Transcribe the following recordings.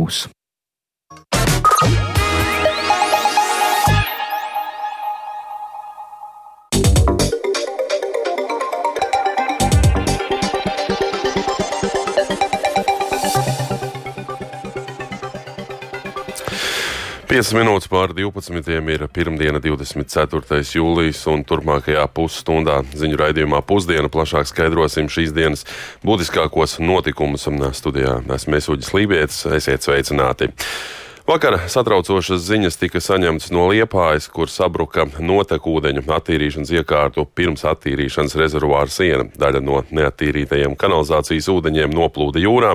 būs. 5 minūtes pār 12. ir pirmdiena, 24. jūlijas, un turpmākajā pusstundā ziņu raidījumā pusdiena plašāk skaidrosim šīs dienas būtiskākos notikumus. Studijā esmu Mēsūģis Lībijams, esiet sveicināti! Vakar satraucošas ziņas tika saņemtas no Liepājas, kur sabruka notekūdeņu attīrīšanas iekārtu pirms attīrīšanas rezervuāra siena. Daļa no neattīrītajiem kanalizācijas ūdeņiem noplūda jūrā.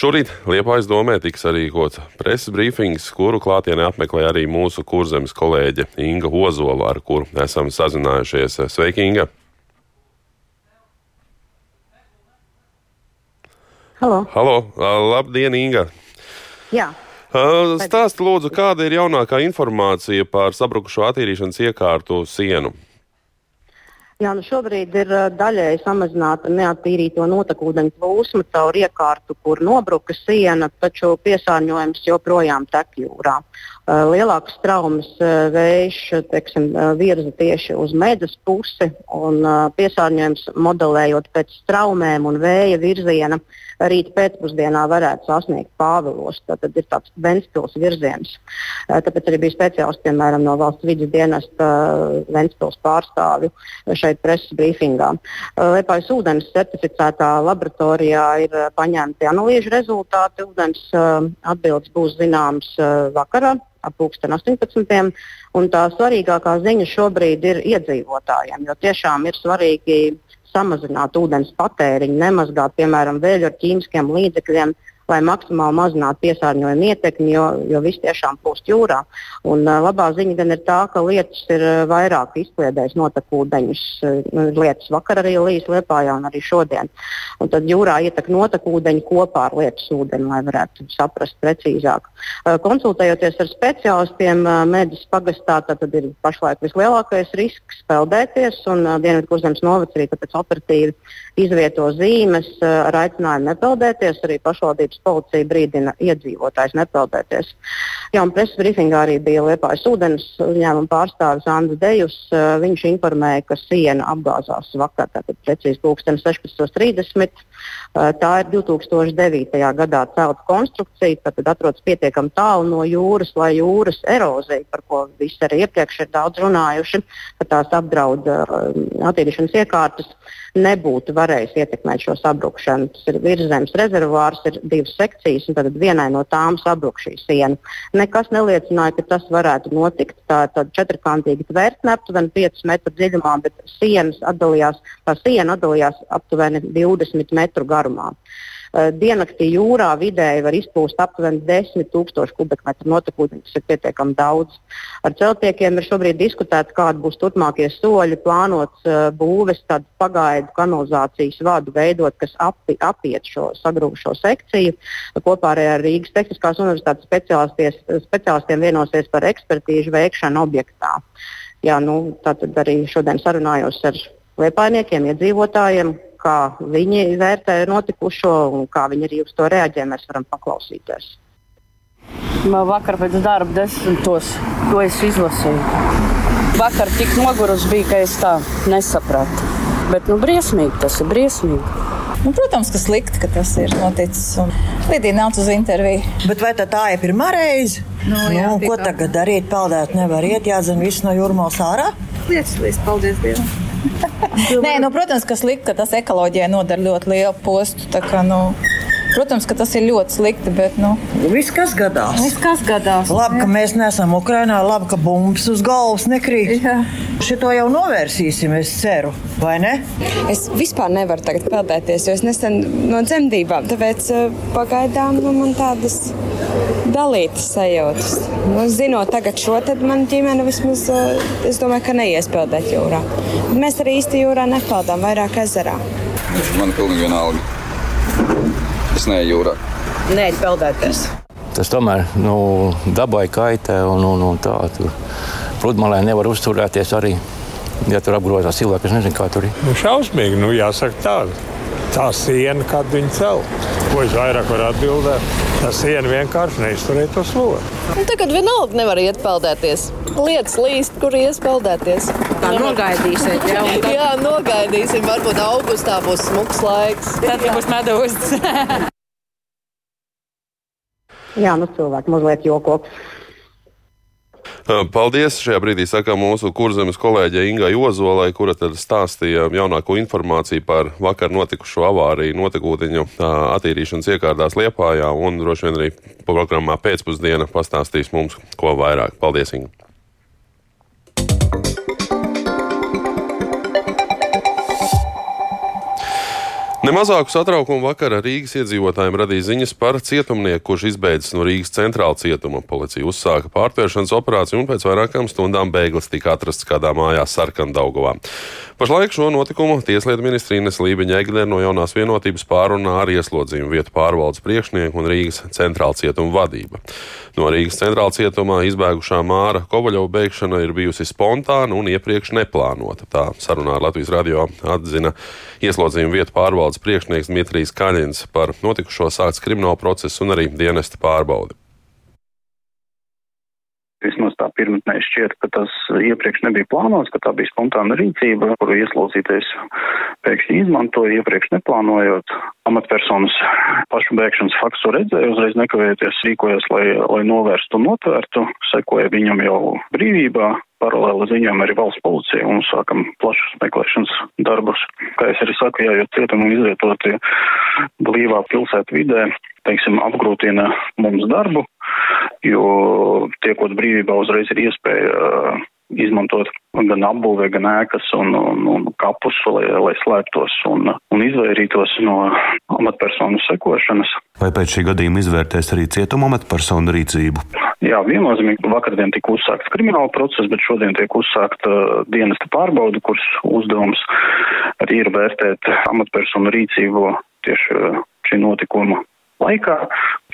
Šorīt Liepājas domē tiks sarīkots preses brīfings, kuru klātienē apmeklē arī mūsu kurzemes kolēģe Inga Ozola, ar kuru esam sazinājušies. Sveiki, Inga! Halo! Halo. Labdien, Inga! Jā. Stāsti lūdzu, kāda ir jaunākā informācija par sabrukušo attīrīšanas iekārtu sienu? Jā, nu šobrīd ir daļēji samazināta neattīrīto notekūdeņu plūsma caur iekārtu, kur nobruka siena, taču piesārņojums joprojām tek jūrā. Lielākas traumas vējš teiksim, virza tieši uz medus pusi, un piesārņojums modelējot pēc traumēm un vēja virziena rīt pēcpusdienā varētu sasniegt Pāvilos. Tad ir tāds Ventspils virziens. Tāpēc arī bija speciālisti, piemēram, no valsts vidas dienesta Ventspils pārstāvju šeit preses brīfingā. Liepājas ūdens certificētā laboratorijā ir paņemti analīžu rezultāti. Ūdens atbildes būs zināmas vakarā ap 18. Un tā svarīgākā ziņa šobrīd ir iedzīvotājiem, jo tiešām ir svarīgi samazināt ūdens patēriņu, nemazgāt, piemēram, vēļu ar ķīmiskiem līdzekļiem, lai maksimāli mazinātu piesārņojumu ietekmi, jo, jo viss tiešām plūst jūrā. Un, uh, labā ziņa gan ir tā, ka lietas ir vairāk izkliedējis notekūdeņus. Uh, lietas vakar arī līs Liepājā un arī šodien. Un tad jūrā ietek notekūdeņi kopā ar lietas ūdeni, lai varētu saprast precīzāk. Uh, konsultējoties ar speciālistiem, uh, medus pagastā tad ir pašlaik vislielākais risks peldēties, un uh, Dienvidkurzemes novads arī tāpēc operatīvi izvieto zīmes uh, ar aicinājumu nepeldēties. Arī pašvaldības policija brīdina iedzīvotājus nepeldēties. Jā, un preses brīfingā arī bija Liepājas ūdens uzņēmuma pārstāvis Andris Dejus. Viņš informēja, ka siena apgāzās vakar, tātad precīzi 16.30. Tā ir 2009. gadā celta konstrukcija, tad atrodas pietiekami tālu no jūras, lai jūras erozija, par ko visi arī iepriekš ir daudz runājuši, ka tās apdraud attīrīšanas iekārtas, nebūtu varējis ietekmēt šo sabrukšanu. Tas ir virszemes rezervārs, ir divas sekcijas, un tad vienai no tām sabruk šī siena. Nekas neliecināja, ka tas varētu notikt. Tā ir četrkantīga tvertne, aptuveni 5 metru dziļumā, bet sienas atdalījās, tā siena atdalījās aptuveni 20 metru garumā. Uh, diennaktī jūrā vidēji var izplūst aptuveni 10 000 kubikmetru notekūdeņu, tas ir pietiekami daudz. Ar celtniekiem ir šobrīd diskutēts, kādi būs turpmākie soļi, plānots uh, būves tādu pagaidu kanalizācijas vadu veidot, kas api, apiet šo sagrūvušo sekciju. Kopā ar Rīgas Tehniskās universitātes speciālistiem vienosies par ekspertīžu veikšanu objektā. Jā, nu, tātad arī šodien sarunājos ar liepainiekiem, iedzīvotājiem, kā viņi vērtē notikušo un kā viņi arī uz to reaģē. Mēs varam paklausīties. Vakar pēc darba desmitos to es izlasīju. Vakar tik nogurus bija, ka es tā nesapratu. Bet nu, briesmīgi tas ir briesmīgi. Nu, protams, ka slikti, ka tas ir noticis. Lidija nāca uz interviju. Bet vai tā ir pirmā reize? Nu, jā, nu, ko tagad darīt? Peldēt nevar iet, jāzina viss no jūrmālas ārā. Lietas, lietas, paldies Dievam! Nē, nu, protams, ka slikti, ka tas ekoloģijai nodara ļoti lielu postu. Kā, nu, protams, ka tas ir ļoti slikti, bet. Nu, viss, kas gadās. Viss, kas gadās. Labi, ka mēs neesam Ukrajinā, labi, ka bumbas uz galvas nekrīt. Jā. Šito jau novērsīsim, es ceru, vai ne? Es vispār nevaru tagad peldēties, jo es nesen no dzemdībām, tāpēc pagaidām nu, man tādas dalītas sajūtas. Nu, zinot tagad šo, tad man ģimene vismaz, es domāju, ka neies peldēt jūrā. Mēs arī īsti jūrā nepeldām, vairāk ezerā. Man pilnīgi vienalga. Es neeju jūrā. Nē, peldēties. Tas tomēr nu, dabai kaitē un, un, un tā. Tur pludmalē nevar uzturēties arī. Ja tur apgrozās cilvēki, es nezinu, kā tur ir. Nu, šausmīgi, nu, jāsaka tā. Tā siena, kādu viņi cel. Ko es vairāk varu atbildēt? Tā siena vienkārši neizturēja to slogu. Nu, tagad vienalga nevar iet peldēties. Lietas līst, kur iespeldēties. Nogaidīsiet, jā. Tad... jā, nogaidīsim. Varbūt augustā būs smuks laiks. Tad būs medūzes. jā, nu cilvēki mazliet joko. Paldies! Šajā brīdī sakām mūsu kurzemes kolēģei Ingai Ozolai, kura tad stāstīja jaunāko informāciju par vakar notikušo avāriju notekūdeņu attīrīšanas iekārtās Liepājā un droši vien arī programmā pēcpusdiena pastāstīs mums ko vairāk. Paldies, Inga! Nemazāku satraukumu vakarā Rīgas iedzīvotājiem radīja ziņas par cietumnieku, kurš izbeidzis no Rīgas centrāla cietuma. Policija uzsāka pārtvēršanas operāciju un pēc vairākām stundām bēglis tika atrasts kādā mājās Sarkandaugovā. Pašlaik šo notikumu Tieslietu ministra Ines Lībiņa Egner no jaunās vienotības pārunā ar ieslodzījumu vietu pārvaldes priekšnieku un Rīgas centrāla cietuma vadība. No Rīgas centrāla cietumā izbēgušā Māra Kovaļova bēgšana ir bijusi spontāna un iepriekš neplānota. Tā sarunā ar Latvijas radio atzina ieslodzījumu vietu pārvaldes pārvaldes priekšnieks Dmitrijs Kaļins par notikušo sākts kriminālu procesu un arī dienesta pārbaudi. Tā pirmotnē šķiet, ka tas iepriekš nebija plānots, ka tā bija spontāna rīcība, kuru ieslodzītais pēkšņi izmantoja, iepriekš neplānojot. Amatpersonas pašu bēgšanas faktu redzēja, uzreiz nekavējoties rīkojas, lai, lai novērstu un notvērtu, sekoja viņam jau brīvībā, paralēli ziņām arī valsts policija un sākam plašus meklēšanas darbus. Kā es arī saku, jā, jo cietumi izvietotie blīvā pilsētu vidē, teiksim, apgrūtina mums darbu, jo tiekot brīvībā uzreiz ir iespēja uh, izmantot gan apbūvē, gan ēkas un, un, un kapus, lai, lai slēptos un, un izvairītos no amatpersonu sekošanas. Vai pēc šī gadījuma izvērtēs arī cietuma amatpersonu rīcību? Jā, viennozīmīgi vakardien tika uzsākts krimināla process, bet šodien tiek uzsākta dienesta pārbauda, kuras uzdevums arī ir vērtēt amatpersonu rīcību tieši šī notikuma laikā.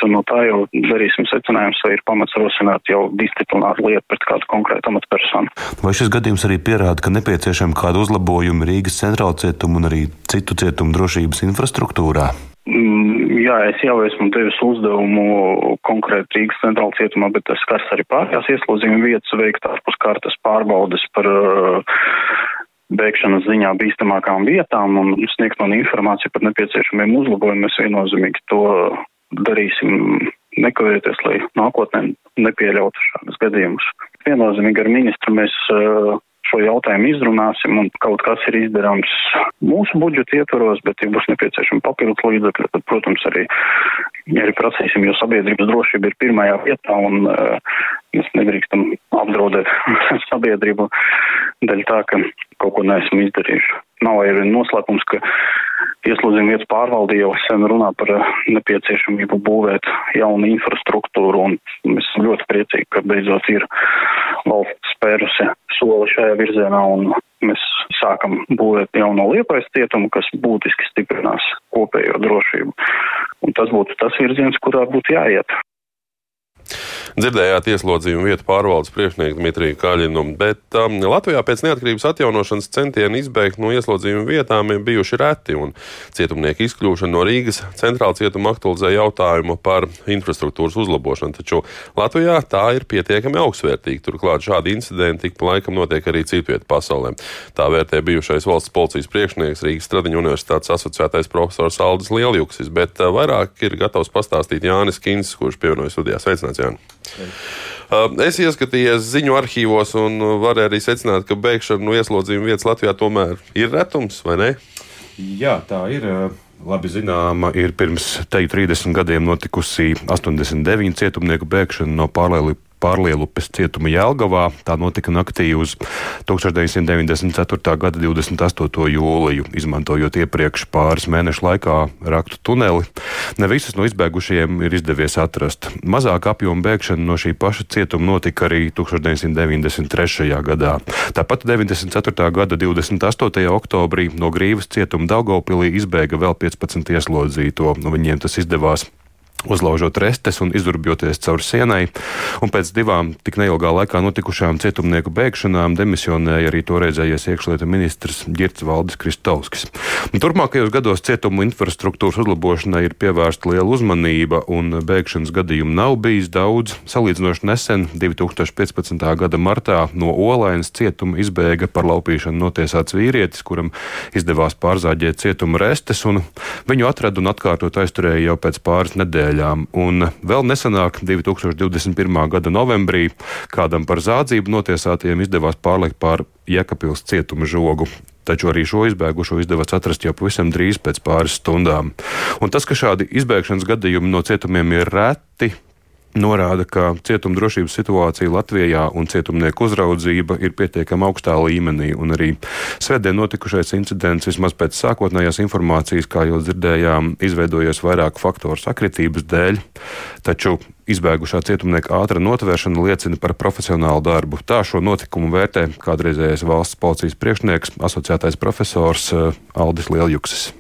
Un no tā jau darīsim secinājumus, vai ir pamats rosināt jau disciplināru lietu pret kādu konkrētu amatpersonu. Vai šis gadījums arī pierāda, ka nepieciešama kāda uzlabojuma Rīgas centrāla cietuma un arī citu cietumu drošības infrastruktūrā? Mm, jā, es jau esmu devis uzdevumu konkrēti Rīgas centrāla cietumā, bet tas skars arī pārējās ieslodzījuma vietas veikt ārpus kartas pārbaudes par uh, bēgšanas ziņā bīstamākām vietām un sniegt man informāciju par nepieciešamiem uzlabojumiem. Mēs viennozīmīgi to darīsim nekavējoties, lai nākotnē nepieļautu šādus gadījumus. Viennozīmīgi ar ministru mēs uh, šo jautājumu izrunāsim un kaut kas ir izdarāms mūsu budžeta ietvaros, bet, ja būs nepieciešama papildus līdzekļi, tad, protams, arī, arī prasīsim, jo sabiedrības drošība ir pirmajā vietā un uh, mēs nedrīkstam apdraudēt sabiedrību dēļ tā, ka kaut ko neesam izdarījuši. Nav arī noslēpums, ka Ieslodzījuma vietas pārvalde jau sen runā par eh, nepieciešamību būvēt jaunu infrastruktūru, un mēs esam ļoti priecīgi, ka beidzot ir valsts spērusi soli šajā virzienā, un mēs sākam būvēt jauno liepais cietumu, kas būtiski stiprinās kopējo drošību. Un tas būtu tas virziens, kurā būtu jāiet. Dzirdējāt ieslodzījumu vietu pārvaldes priekšnieku Dmitriju Kaļinu, bet um, Latvijā pēc neatkarības atjaunošanas centieni izbēgt no ieslodzījuma vietām ir bijuši reti, un cietumnieku izkļūšana no Rīgas centrāla cietuma aktualizē jautājumu par infrastruktūras uzlabošanu, taču Latvijā tā ir pietiekami augstsvērtīga. Turklāt šādi incidenti ik pa laikam notiek arī citvietā pasaulē. Tā vērtē bijušais valsts policijas priekšnieks Rīgas Stradiņu universitātes asociētais profesors Aldis Lieljuksis, bet uh, vairāk ir gatavs pastāstīt Jānis Kins, kurš pievienojas studijās. Sveicināts, Jānis! Es ieskatījies ziņu arhīvos un varu arī secināt, ka bēgšana no ieslodzījuma vietas Latvijā tomēr ir retums, vai ne? Jā, tā ir. Labi zināma ir pirms teju 30 gadiem notikusi 89 cietumnieku bēgšana no pārlēli Pārlielupes cietuma Jēlgavā. Tā notika naktī uz 1994. gada 28. jūliju, izmantojot iepriekš pāris mēnešu laikā raktu tuneli. Ne visus no izbēgušajiem ir izdevies atrast. Mazāk apjoma bēgšana no šī paša cietuma notika arī 1993. gadā. Tāpat 94. gada 28. oktobrī no Grīvas cietuma Daugopilī izbēga vēl 15 ieslodzīto. Nu, viņiem tas izdevās uzlaužot restes un izurbjoties caur sienai, un pēc divām tik neilgā laikā notikušām cietumnieku bēgšanām demisionēja arī toreizējais iekšlietu ministrs Girts Valdis Kristovskis. Un turpmākajos gados cietumu infrastruktūras uzlabošanai ir pievērsta liela uzmanība, un bēgšanas gadījumu nav bijis daudz. Salīdzinoši nesen, 2015. gada martā, no Olainas cietuma izbēga par laupīšanu notiesāts vīrietis, kuram izdevās pārzāģēt cietuma restes, un viņu atrada un atkārtot aizturēja jau pēc pāris nedēļām nedēļām. Un vēl nesenāk, 2021. gada novembrī, kādam par zādzību notiesātiem izdevās pārliekt pār Jēkabils cietuma žogu. Taču arī šo izbēgušo izdevās atrast jau pavisam drīz pēc pāris stundām. Un tas, ka šādi izbēgšanas gadījumi no cietumiem ir reti, norāda, ka cietuma drošības situācija Latvijā un cietumnieku uzraudzība ir pietiekami augstā līmenī. Arī svētdien notikušais incidents, vismaz pēc sākotnējās informācijas, kā jau dzirdējām, izveidojies vairāku faktoru sakritības dēļ. Taču izbēgušā cietumnieka ātra notvēršana liecina par profesionālu darbu. Tā šo notikumu vērtē kādreizējais valsts policijas priekšnieks, asociētais profesors eh, Aldis Lieljuksis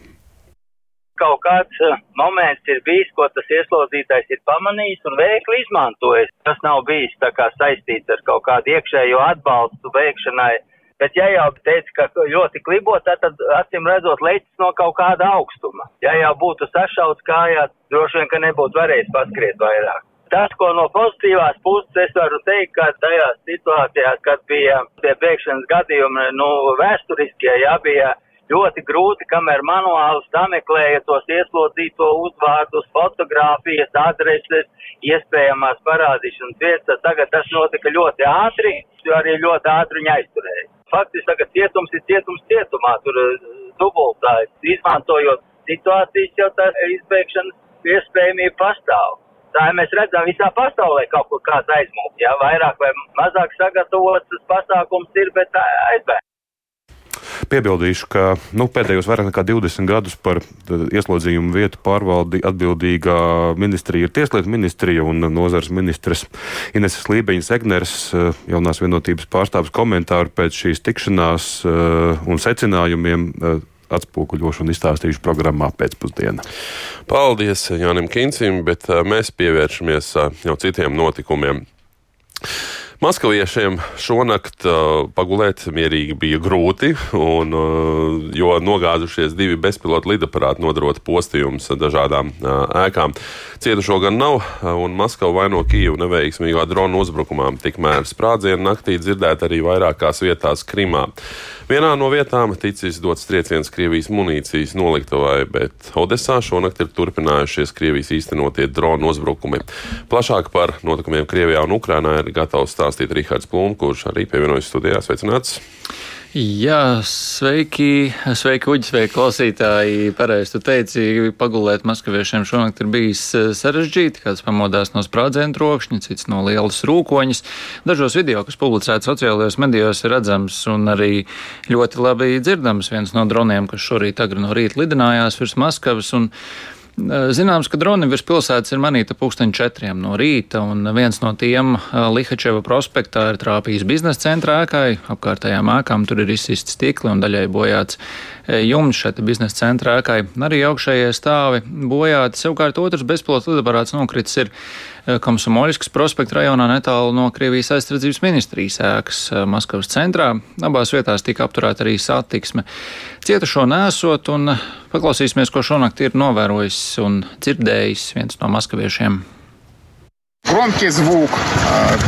kaut kāds uh, moments ir bijis, ko tas ieslodzītais ir pamanījis un veikli izmantojis. Tas nav bijis tā kā saistīts ar kaut kādu iekšējo atbalstu veikšanai. Bet ja jau teica, ka ļoti klibo, tad acīm redzot leķis no kaut kāda augstuma. Ja jau būtu sašauts kājā, droši vien, ka nebūtu varējis paskriet vairāk. Tas, ko no pozitīvās puses es varu teikt, ka tajās situācijās, kad bija tie bēgšanas gadījumi, nu, vēsturiskie, jā, bija ļoti grūti, kamēr manuāli sameklēja tos ieslodzīto uzvārdus, fotogrāfijas, adreses, iespējamās parādīšanas vietas. Tagad tas notika ļoti ātri, jo arī ļoti ātri viņa aizturēja. Faktiski tagad cietums ir cietums cietumā, tur eh, dubultājs, izmantojot situācijas, jau tā izbēgšanas iespējamība pastāv. Tā mēs redzam visā pasaulē kaut kur kāds aizmūgt, jā, vairāk vai mazāk sagatavots pasākums ir, bet aizbēg. Piebildīšu, ka nu, pēdējos vairāk nekā 20 gadus par ieslodzījumu vietu pārvaldi atbildīgā ministrija ir Tieslietu ministrija un nozars ministrs Ineses Lībeņas Egners, eh, jaunās vienotības pārstāvis komentāru pēc šīs tikšanās eh, un secinājumiem eh, atspoguļošu un izstāstīšu programmā pēcpusdienā. Paldies Jānim Kincim, bet mēs pievēršamies jau citiem notikumiem. Maskaviešiem šonakt uh, pagulēt mierīgi bija grūti, un, uh, jo nogāzušies divi bezpilota lidaparāti nodarot postījumus dažādām uh, ēkām. Cietušo gan nav, uh, un Maskava vaino Kijevu neveiksmīgā drona uzbrukumā. Tikmēr sprādzienu naktī dzirdēt arī vairākās vietās Krimā. Vienā no vietām ticis dots trieciens Krievijas munīcijas noliktavai, bet Odesā šonakt ir turpinājušies Krievijas īstenotie dronu uzbrukumi. Plašāk par notikumiem Krievijā un Ukrainā ir gatavs stāstīt Rihards Plūms, kurš arī pievienojas studijā. Sveicināts! Jā, sveiki, sveiki, uģi, sveiki, klausītāji. Pareizi tu teici, pagulēt maskaviešiem šonakt ir bijis eh, sarežģīti. Kāds pamodās no sprādzienu trokšņa, cits no lielas rūkoņas. Dažos video, kas publicēti sociālajos medijos, ir redzams un arī ļoti labi dzirdams viens no droniem, kas šorīt agri no rīta lidinājās virs Maskavas. Un, Zināms, ka droni virs pilsētas ir manīta pulksteņa četriem no rīta, un viens no tiem Lihačeva prospektā ir trāpījis biznesa centrā ēkai. Apkārtējām ēkām tur ir izsisti stikli un daļai bojāts jumts šeit biznesa centrā ēkai. Arī augšējie stāvi bojāti. Savukārt otrs bezpilots lidaparāts nokritis ir Komsomoļskas prospekta rajonā netālu no Krievijas aizsardzības ministrijas ēkas Maskavas centrā. Abās vietās tika apturēta arī satiksme. Cietušo nesot un paklausīsimies, ko šonakt ir novērojis un dzirdējis viens no maskaviešiem. Громкий звук.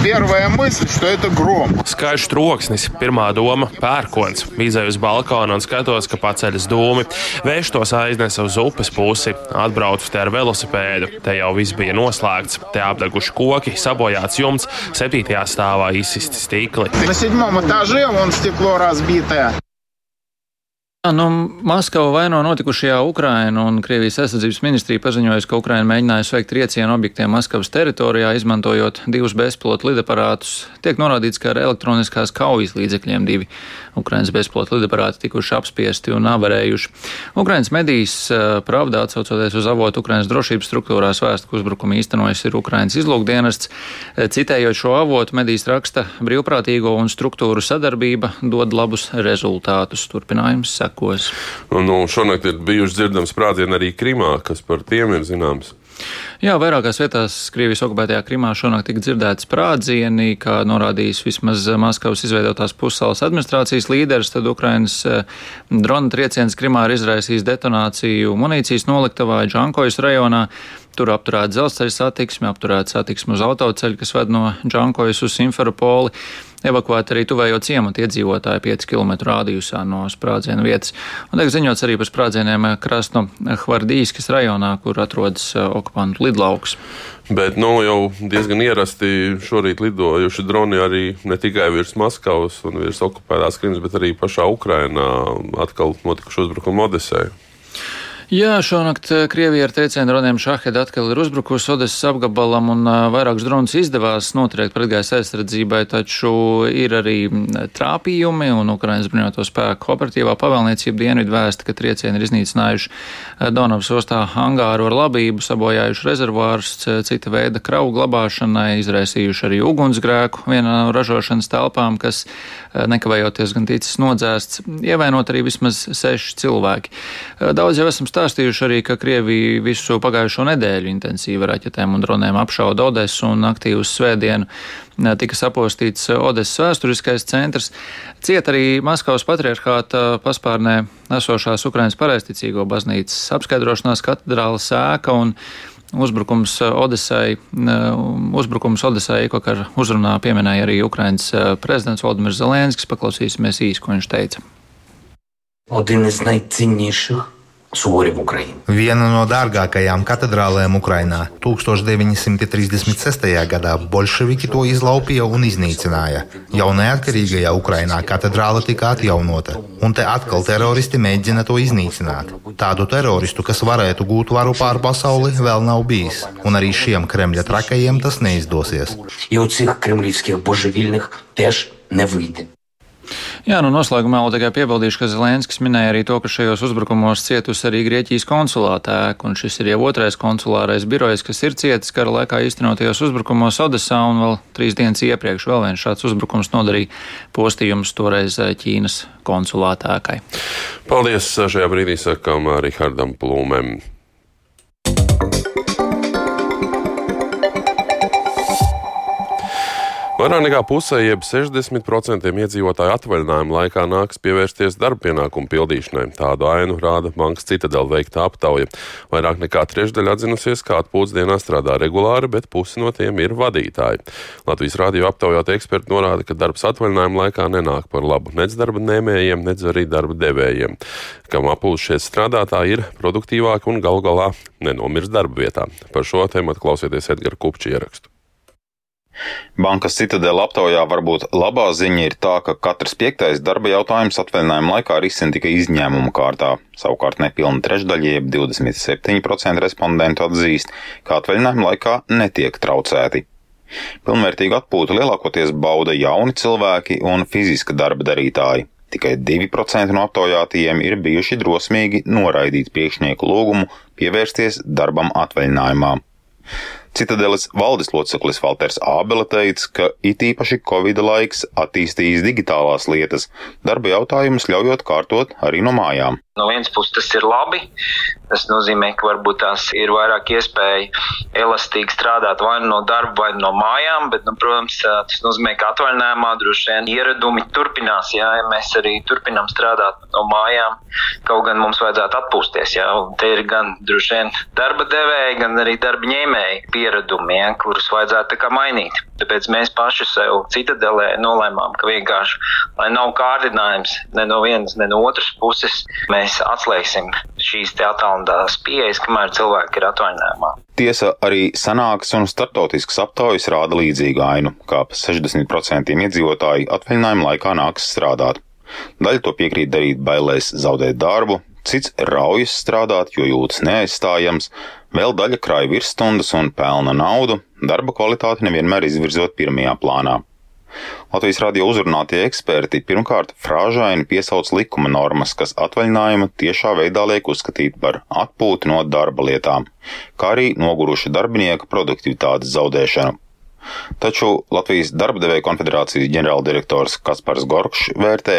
Первая мысль, что это гром. Skaļš troksnis, pirmā doma - pērkons. Izēju uz balkonu un skatos, ka paceļas dūmi. Vējš tos aiznesa uz upes pusi. Atbraucu te ar velosipēdu. Te jau viss bija noslēgts. Te apdeguši koki, sabojāts jumts, septītajā stāvā izsisti stikli. На седьмом этаже вон стекло разбитое. Nu, Maskava vaino notikušajā Ukraina un Krievijas aizsardzības ministrija paziņoja, ka Ukraina mēģināja veikt triecienu objektiem Maskavas teritorijā, izmantojot divus bezpilotu lidaparātus. Tiek norādīts, ka ar elektroniskās kaujas līdzekļiem divi Ukrainas bezpilotu lidaparāti tikuši apspiesti un avarējuši. Ukrainas medijas eh, pravdā atsaucoties uz avotu Ukrainas drošības struktūrās vēst, ka uzbrukumu īstenojis ir Ukrainas izlūkdienests. Eh, citējot šo avotu, medijas raksta brīvprātīgo un struktūru sadarbība dod labus rezultātus. Turpinājums sekos. Nu, šonakt ir bijuši dzirdams sprādzieni arī Krimā, kas par tiem ir zināms. Jā, vairākās vietās Krievijas okupētajā Krimā šonakt tika dzirdēti sprādzieni, kā norādījis vismaz Maskavas izveidotās pussalas administrācijas līderis, tad Ukrainas eh, drona trieciens Krimā ir izraisījis detonāciju munīcijas noliktavā Džankojas rajonā. Tur apturēta dzelzceļa satiksme, apturēta satiksme uz autoceļa, kas ved no Džankojas uz Simferopoli. Evakuēti arī tuvējo ciematu iedzīvotāji 5 km rādījusā no sprādziena vietas. Un tiek ziņots arī par sprādzieniem Krasno Hvardīskas rajonā, kur atrodas eh, okupantu lidlauks. Bet nu, jau diezgan ierasti šorīt lidojuši droni arī ne tikai virs Maskavas un virs okupētās Krimas, bet arī pašā Ukrainā atkal notikuši uzbrukumi Odesai. Jā, šonakt eh, Krievija ar triecienu droniem Šahed atkal ir uzbrukusi Odesas apgabalam un uh, vairākus dronus izdevās notriekt pretgaisa aizsardzībai, taču ir arī trāpījumi un Ukrainas bruņoto spēku operatīvā pavēlniecība dienvidu vēsta, ka triecieni ir iznīcinājuši Donavas ostā hangāru ar labību, sabojājuši rezervārus cita veida kravu glabāšanai, izraisījuši arī ugunsgrēku vienā no ražošanas telpām, kas nekavējoties gan ticis nodzēsts, ievainot arī vismaz seši cilvēki. Daudz jau esam stāstījuši arī, ka Krievija visu pagājušo nedēļu intensīvi raķetēm un dronēm apšauda Odesu un aktīvu svētdienu tika sapostīts Odesas vēsturiskais centrs. Ciet arī Maskavas patriarchāta paspārnē esošās Ukrainas pareisticīgo baznīcas apskaidrošanās katedrāla sēka un Uzbrukums Odesai, uzbrukums Odesai Ikokar uzrunā pieminēja arī Ukrainas prezidents Valdimirs Zelenskis. Paklausīsimies īsi, ko viņš teica. Один із найцінніших Sūri un Ukraiņu. Viena no dārgākajām katedrālēm Ukrainā 1936. gadā bolševiki to izlaupīja un iznīcināja. Jau neatkarīgajā Ukrainā katedrāle tika atjaunota, un te atkal teroristi mēģina to iznīcināt. Tādu teroristu, kas varētu gūt varu pār pasauli, vēl nav bijis, un arī šiem Kremļa trakajiem tas neizdosies. Jau cik kremļiskajiem boževiļņiem tieši nevyjde. Jā, nu noslēgumā vēl tikai piebildīšu, ka Zelenskis minēja arī to, ka šajos uzbrukumos cietusi arī Grieķijas konsulāta ēka, un šis ir jau otrais konsulārais birojs, kas ir cietis kara laikā īstenotajos uzbrukumos Odesā, un vēl trīs dienas iepriekš vēl viens šāds uzbrukums nodarīja postījums toreiz Ķīnas konsulāta ēkai. Paldies! Šajā brīdī sakām Rihardam Plūmēm. Vairāk nekā pusē, jeb 60% iedzīvotāju atvaļinājuma laikā nāks pievērsties darba pienākumu pildīšanai. Tādu ainu rāda bankas citadela veikta aptauja. Vairāk nekā trešdaļa atzinusies, ka atpūtas dienā strādā regulāri, bet pusi no tiem ir vadītāji. Latvijas rādio aptaujātie eksperti norāda, ka darbs atvaļinājuma laikā nenāk par labu nec darba ņēmējiem, nec arī darba devējiem. Kam apūšies strādātāji ir produktīvāki un gal galā nenomirst darba vietā. Par šo tēmu klausieties Edgara Kupča ierakstu. Bankas citadela aptaujā varbūt labā ziņa ir tā, ka katrs piektais darba jautājums atvaļinājuma laikā risina tikai izņēmuma kārtā. Savukārt nepilna trešdaļa, jeb 27% respondentu atzīst, ka atvaļinājuma laikā netiek traucēti. Pilnvērtīgu atpūtu lielākoties bauda jauni cilvēki un fiziska darba darītāji. Tikai 2% no aptaujātajiem ir bijuši drosmīgi noraidīt priekšnieku lūgumu pievērsties darbam atvaļinājumā. Citadeles valdes loceklis Valters Ābele teica, ka it īpaši Covid laiks attīstījis digitālās lietas, darba jautājumus ļaujot kārtot arī no mājām. No vienas puses tas ir labi. Tas nozīmē, ka varbūt tās ir vairāk iespēja elastīgi strādāt vai nu no darba, vai no mājām, bet, nu, protams, tas nozīmē, ka atvaļinājumā droši vien ieradumi turpinās, jā, ja mēs arī turpinām strādāt no mājām, kaut gan mums vajadzētu atpūsties, jā, te ir gan droši vien darba devēji, gan arī darba ņēmēji pieredumi, jā, kurus vajadzētu mainīt. Tāpēc mēs paši sev citadelē nolēmām, ka vienkārši, lai nav kārdinājums ne no vienas, ne no otras puses, mēs atslēgsim šīs attālinātās pieejas, kamēr cilvēki ir atvaļinājumā. Tiesa arī sanāks un startautisks aptaujas rāda līdzīgu ainu, kā 60% iedzīvotāji atvaļinājuma laikā nāks strādāt. Daļa to piekrīt darīt bailēs zaudēt darbu, cits raujas strādāt, jo jūtas neaizstājams, vēl daļa krāja virsstundas un pelna naudu, darba kvalitāti nevienmēr izvirzot pirmajā plānā. Latvijas radio uzrunātie eksperti pirmkārt frāžaini piesauc likuma normas, kas atvaļinājumu tiešā veidā liek uzskatīt par atpūtu no darba lietām, kā arī noguruša darbinieka produktivitātes zaudēšanu. Taču Latvijas darba devēja konfederācijas ģenerāldirektors Kaspars Gorkšs vērtē,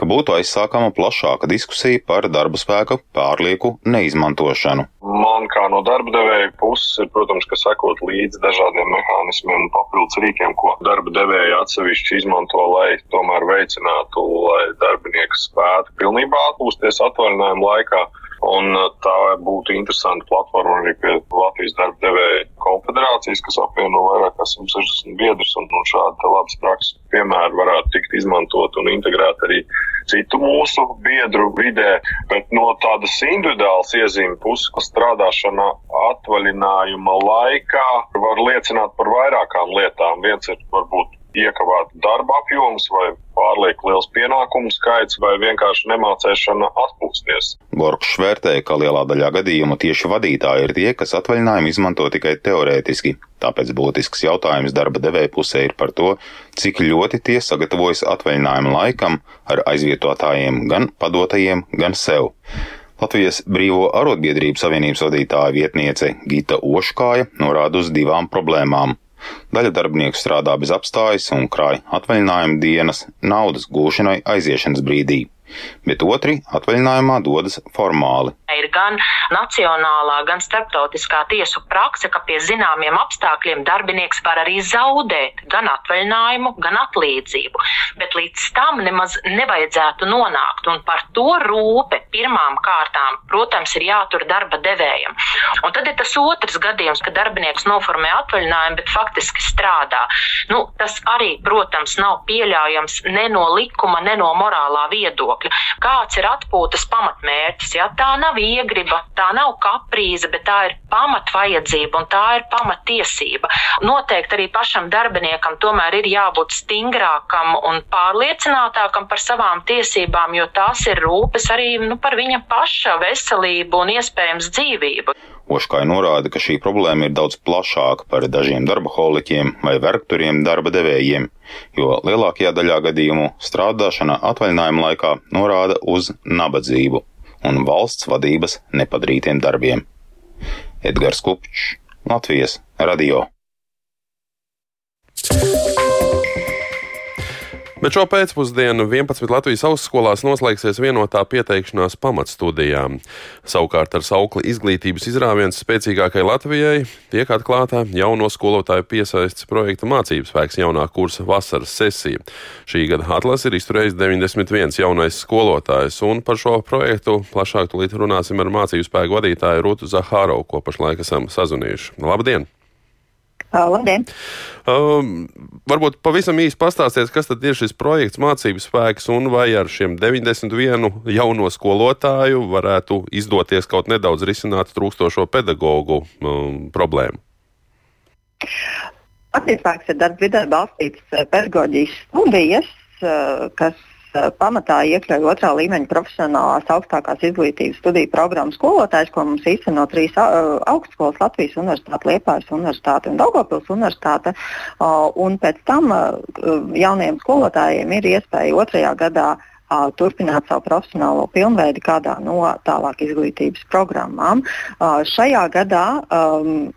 ka būtu aizsākama plašāka diskusija par darba spēka pārlieku neizmantošanu. Man kā no darba devēja puses ir, protams, ka sekot līdzi dažādiem mehānismiem un papildus rīkiem, ko darba devēja atsevišķi izmanto, lai tomēr veicinātu, lai darbinieks spētu pilnībā atpūsties atvaļinājuma laikā. Un uh, tā būtu interesanta platforma arī pie Latvijas darba devēja konfederācijas, kas apvieno vairāk kā 160 biedrus. Un, un šāda labas prakses piemēra varētu tikt izmantot un integrēt arī citu mūsu biedru vidē. Bet no tādas individuālas iezīmes puses, strādāšana atvaļinājuma laikā var liecināt par vairākām lietām. Viens ir varbūt iekavēt darba apjoms vai pārlieku liels pienākumu skaits vai vienkārši nemācēšana atpūsties. Gorkšs vērtēja, ka lielā daļā gadījumu tieši vadītāji ir tie, kas atvaļinājumu izmanto tikai teorētiski. Tāpēc būtisks jautājums darba devēja pusē ir par to, cik ļoti tie sagatavojas atvaļinājuma laikam ar aizvietotājiem gan padotajiem, gan sev. Latvijas Brīvo arotbiedrību savienības vadītāja vietniece Gita Oškāja norāda uz divām problēmām. Daļa darbinieku strādā bez apstājas un krāj atvaļinājuma dienas naudas gūšanai aiziešanas brīdī bet otri atvaļinājumā dodas formāli. Ir gan nacionālā, gan starptautiskā tiesu prakse, ka pie zināmiem apstākļiem darbinieks var arī zaudēt gan atvaļinājumu, gan atlīdzību. Bet līdz tam nemaz nevajadzētu nonākt. Un par to rūpe pirmām kārtām, protams, ir jātur darba devējam. Un tad ir tas otrs gadījums, kad darbinieks noformē atvaļinājumu, bet faktiski strādā. Nu, tas arī, protams, nav pieļaujams ne no likuma, ne no morālā viedokļa viedokļa. Kāds ir atpūtas pamatmērķis? Ja? Tā nav iegriba, tā nav kaprīze, bet tā ir pamatvajadzība un tā ir pamatiesība. Noteikti arī pašam darbiniekam tomēr ir jābūt stingrākam un pārliecinātākam par savām tiesībām, jo tās ir rūpes arī nu, par viņa paša veselību un iespējams dzīvību. Oškai norāda, ka šī problēma ir daudz plašāka par dažiem darba holiķiem vai vergturiem darba devējiem, jo lielākajā daļā gadījumu strādāšana atvaļinājuma laikā norāda uz nabadzību un valsts vadības nepadarītiem darbiem. Edgars Kupčs, Latvijas radio. Bet šo pēcpusdienu 11 Latvijas augstskolās noslēgsies vienotā pieteikšanās pamatstudijām. Savukārt ar saukli izglītības izrāviens spēcīgākai Latvijai tiek atklāta jauno skolotāju piesaistes projekta mācības spēks jaunā kursa vasaras sesija. Šī gada atlase ir izturējis 91 jaunais skolotājs, un par šo projektu plašāk tulīt runāsim ar mācību spēku vadītāju Rūtu Zahārovu, ko pašlaik esam sazunījuši. Labdien! Labdien! Um, varbūt pavisam īsi pastāstiet, kas tad ir šis projekts mācības spēks un vai ar šiem 91 jauno skolotāju varētu izdoties kaut nedaudz risināt trūkstošo pedagoģu um, problēmu. Mācības spēks ir darbs vidē balstīts pedagoģijas studijas, kas pamatā iekļauj otrā līmeņa profesionālās augstākās izglītības studiju programmu skolotājs, ko mums īsteno trīs uh, augstskolas Latvijas Universitāte, Liepājas Universitāte un Daugopils Universitāte. Uh, un pēc tam jauniem skolotājiem ir iespēja otrajā gadā turpināt savu profesionālo pilnveidi kādā no tālāk izglītības programmām. Šajā gadā um,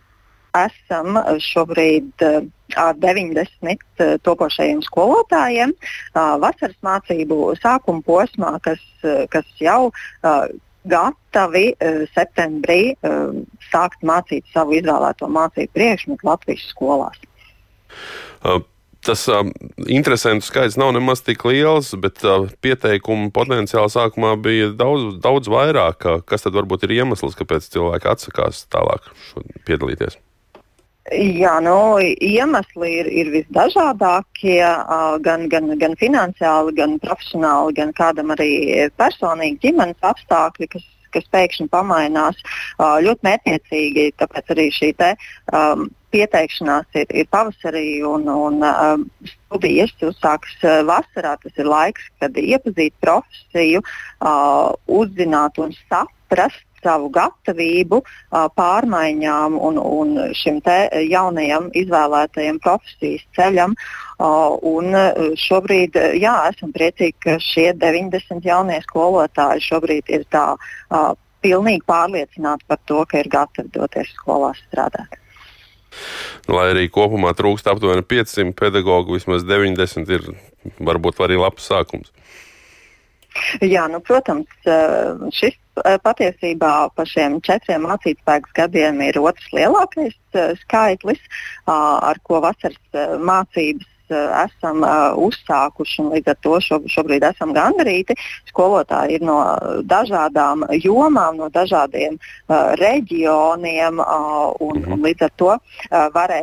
esam šobrīd 90 uh, topošajiem skolotājiem uh, vasaras mācību sākuma posmā, kas, kas jau gatavi septembrī sākt mācīt savu izvēlēto mācību priekšmetu Latvijas skolās. Tas uh, interesantu skaits nav nemaz tik liels, bet uh, pieteikumu potenciāli sākumā bija daudz, daudz vairāk. Kas tad varbūt ir iemesls, kāpēc cilvēki atsakās tālāk piedalīties? Jā, nu, iemesli ir, ir visdažādākie, gan, gan, gan finansiāli, gan profesionāli, gan kādam arī personīgi ģimenes apstākļi, kas, kas pēkšņi pamainās ļoti mērķiecīgi. Tāpēc arī šī te, um, pieteikšanās ir, ir pavasarī un, un um, studijas uzsākas vasarā. Tas ir laiks, kad iepazīt profesiju, uh, uzzināt un saprast savu gatavību pārmaiņām un, un šim jaunajam izvēlētajam profesijas ceļam. Un šobrīd jā, esam priecīgi, ka šie 90 jaunie skolotāji šobrīd ir tā pilnīgi pārliecināti par to, ka ir gatavi doties skolās strādāt. Lai arī kopumā trūkst aptuveni 500 pedagoģu, vismaz 90 ir varbūt arī labs sākums. Jā, nu, protams, šis patiesībā par šiem četriem mācībspēku gadiem ir otrs lielākais skaitlis, ar ko vasaras mācības esam uh, uzsākuši un līdz ar to šo, šobrīd esam gandarīti. Skolotāji ir no dažādām jomām, no dažādiem uh, reģioniem uh, un, un līdz ar to uh, varē,